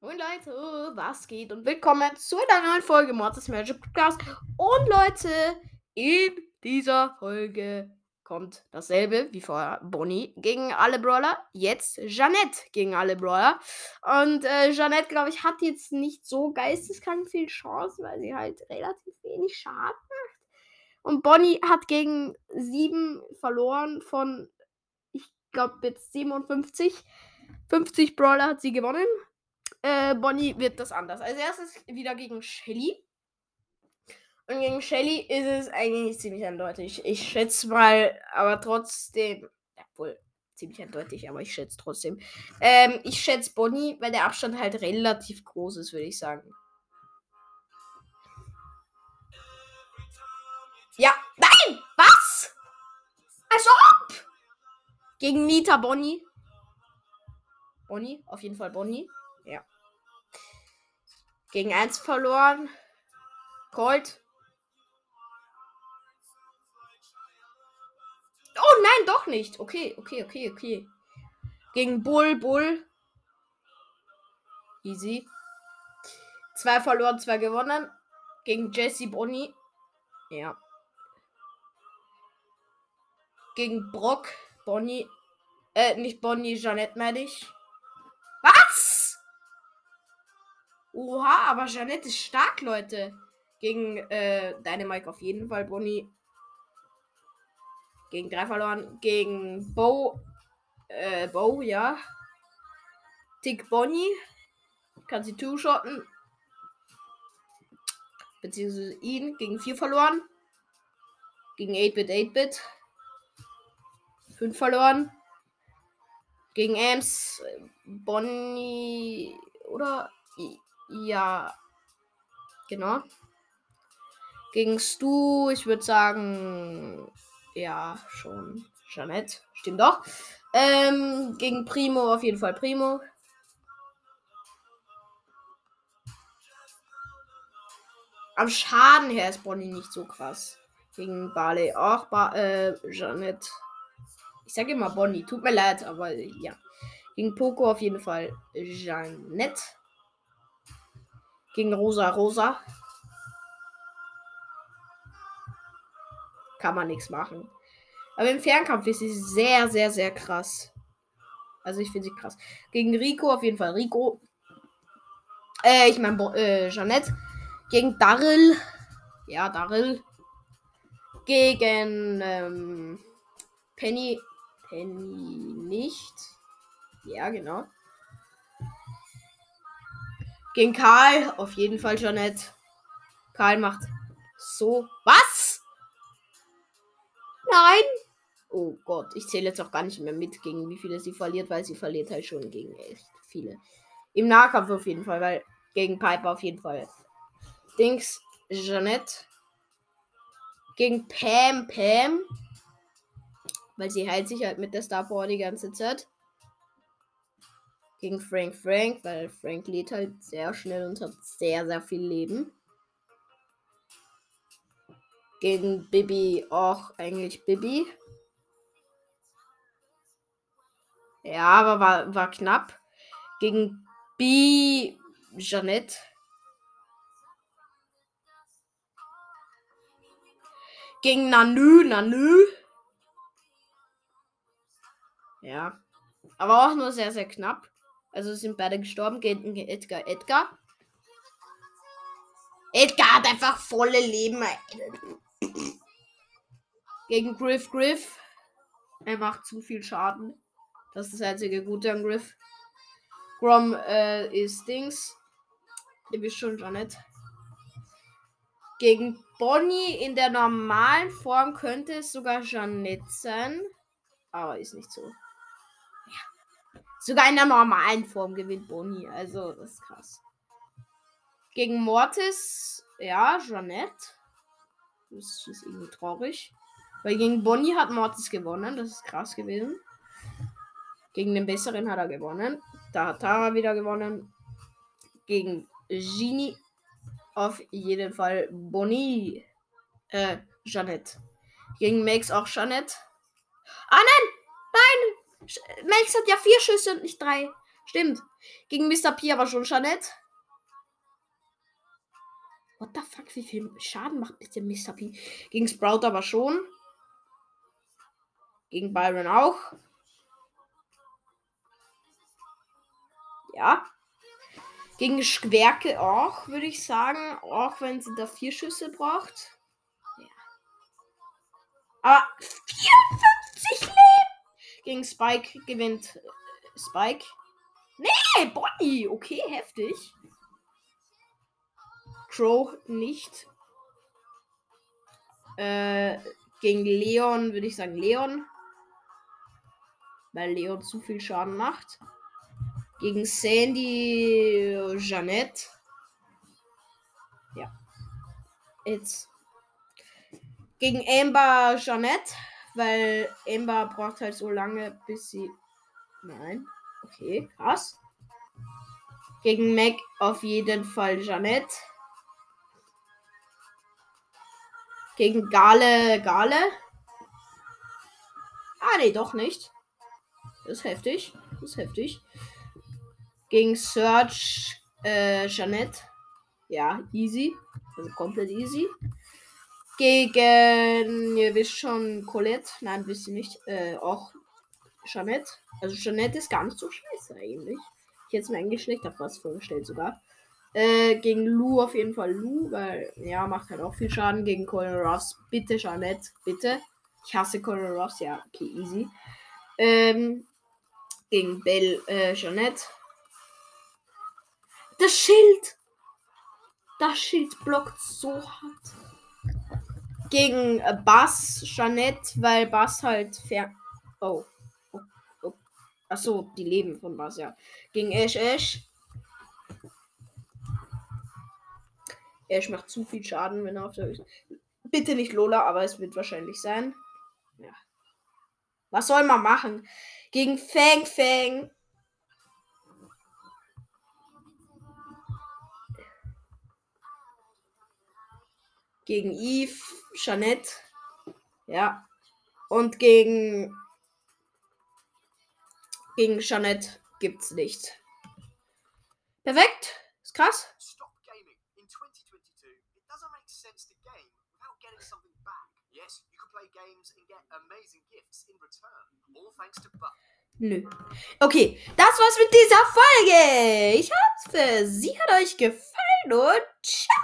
Moin Leute, was geht und willkommen zu einer neuen Folge Mortis Magic Podcast. Und Leute, in dieser Folge kommt dasselbe wie vorher. Bonnie gegen alle Brawler, jetzt Jeannette gegen alle Brawler. Und äh, Jeannette, glaube ich, hat jetzt nicht so geisteskrank viel Chance, weil sie halt relativ wenig Schaden macht. Und Bonnie hat gegen sieben verloren von, ich glaube, jetzt 57. 50 Brawler hat sie gewonnen. Äh, Bonnie wird das anders. Als erstes wieder gegen Shelly. Und gegen Shelly ist es eigentlich ziemlich eindeutig. Ich schätze mal, aber trotzdem. Ja, wohl ziemlich eindeutig, aber ich schätze trotzdem. Ähm, ich schätze Bonnie, weil der Abstand halt relativ groß ist, würde ich sagen. Ja, nein! Was? Also ob! Gegen Nita Bonnie. Bonnie, auf jeden Fall Bonnie. Ja. Gegen 1 verloren. Colt. Oh nein, doch nicht. Okay, okay, okay, okay. Gegen Bull, Bull. Easy. Zwei verloren, zwei gewonnen. Gegen Jesse Bonnie. Ja. Gegen Brock, Bonnie. Äh, nicht Bonnie, Jeanette meine ich. Oha, aber Jeannette ist stark, Leute. Gegen äh, deine Mike auf jeden Fall, Bonnie. Gegen drei verloren. Gegen Bo. Äh, Bo, ja. Tick Bonnie. Kann sie two-shotten. Beziehungsweise ihn gegen vier verloren. Gegen 8-Bit, 8-Bit. Fünf verloren. Gegen Ams. Bonnie. Oder? Ja. Genau. Gegen Stu, ich würde sagen, ja, schon. Jeanette, stimmt doch. Ähm, gegen Primo auf jeden Fall Primo. Am Schaden her ist Bonnie nicht so krass. Gegen Barley auch, ba äh, Jeanette. Ich sage immer Bonnie, tut mir leid, aber ja. Gegen Poco auf jeden Fall Jeanette. Gegen Rosa Rosa. Kann man nichts machen. Aber im Fernkampf ist sie sehr, sehr, sehr krass. Also ich finde sie krass. Gegen Rico auf jeden Fall Rico. Äh, ich meine äh, Jeanette. Gegen Daryl. Ja, Daryl. Gegen ähm, Penny. Penny nicht. Ja, genau. Gegen Karl. Auf jeden Fall Jeanette. Karl macht so. Was? Nein. Oh Gott, ich zähle jetzt auch gar nicht mehr mit, gegen wie viele sie verliert, weil sie verliert halt schon gegen echt viele. Im Nahkampf auf jeden Fall, weil gegen Piper auf jeden Fall. Dings, Jeanette. Gegen Pam, Pam. Weil sie heilt sich halt mit der Star Power die ganze Zeit gegen Frank Frank, weil Frank lädt halt sehr schnell und hat sehr, sehr viel Leben. Gegen Bibi auch eigentlich Bibi. Ja, aber war, war knapp. Gegen B. Jeannette. Gegen Nanü, Nanü. Ja. Aber auch nur sehr, sehr knapp. Also sind beide gestorben. Gegen Edgar. Edgar. Edgar hat einfach volle Leben. Gegen Griff Griff. Er macht zu viel Schaden. Das ist das einzige Gute an Griff. Grom äh, ist Dings. Ihr wisst schon, Janet. Gegen Bonnie in der normalen Form könnte es sogar Janet sein. Aber ist nicht so. Sogar in der normalen Form gewinnt Bonnie. Also, das ist krass. Gegen Mortis, ja, Jeanette. Das ist irgendwie traurig. Weil gegen Bonnie hat Mortis gewonnen. Das ist krass gewesen. Gegen den besseren hat er gewonnen. Da hat Tara wieder gewonnen. Gegen Genie auf jeden Fall Bonnie. Äh, Jeanette. Gegen Max auch Jeanette. Ah nein! Max hat ja vier Schüsse und nicht drei. Stimmt. Gegen Mr. P aber schon Jeanette. What the fuck, wie viel Schaden macht bitte Mr. P? Gegen Sprout aber schon. Gegen Byron auch. Ja. Gegen Schwerke auch, würde ich sagen. Auch wenn sie da vier Schüsse braucht. Ja. Aber 54 Leben! Gegen Spike gewinnt Spike. Nee, Bonnie! Okay, heftig. Crow nicht. Äh, gegen Leon würde ich sagen Leon. Weil Leon zu viel Schaden macht. Gegen Sandy Jeannette. Ja. Jetzt. Gegen Amber Jeannette. Weil Amber braucht halt so lange, bis sie. Nein. Okay, krass. Gegen Mac auf jeden Fall Jeannette. Gegen Gale, Gale. Ah, nee, doch nicht. Das ist heftig. Das ist heftig. Gegen Search, äh, Jeanette. Ja, easy. Also komplett easy. Gegen, ihr wisst schon, Colette. Nein, wisst ihr nicht. Äh, auch Jeanette. Also Jeanette ist gar nicht so scheiße eigentlich. Ich hätte es mir eigentlich schlechter fast vorgestellt sogar. Äh, gegen Lu auf jeden Fall Lu, weil ja, macht halt auch viel Schaden gegen Colin Ruffs. Bitte, Jeanette, bitte. Ich hasse Colin Ruffs, ja, okay, easy. Ähm, gegen Bell, äh, Jeanette. Das Schild! Das Schild blockt so hart. Gegen äh, Bass, Jeanette, weil Bass halt fer. Oh. oh, oh. Achso, die leben von Bass, ja. Gegen Ash Ash. Ash macht zu viel Schaden, wenn er auf der. Bitte nicht Lola, aber es wird wahrscheinlich sein. Ja. Was soll man machen? Gegen Fang Fang. Gegen Eve, Jeanette. Ja. Und gegen. Gegen Jeanette gibt's nicht. Perfekt. Ist krass. Stop gaming. In 2022, it doesn't make sense to game without getting something back. Yes, you can play games and get amazing gifts in return. All thanks to Buck. Nö. Okay, das war's mit dieser Folge. Ich hoffe, sie hat euch gefallen und ciao.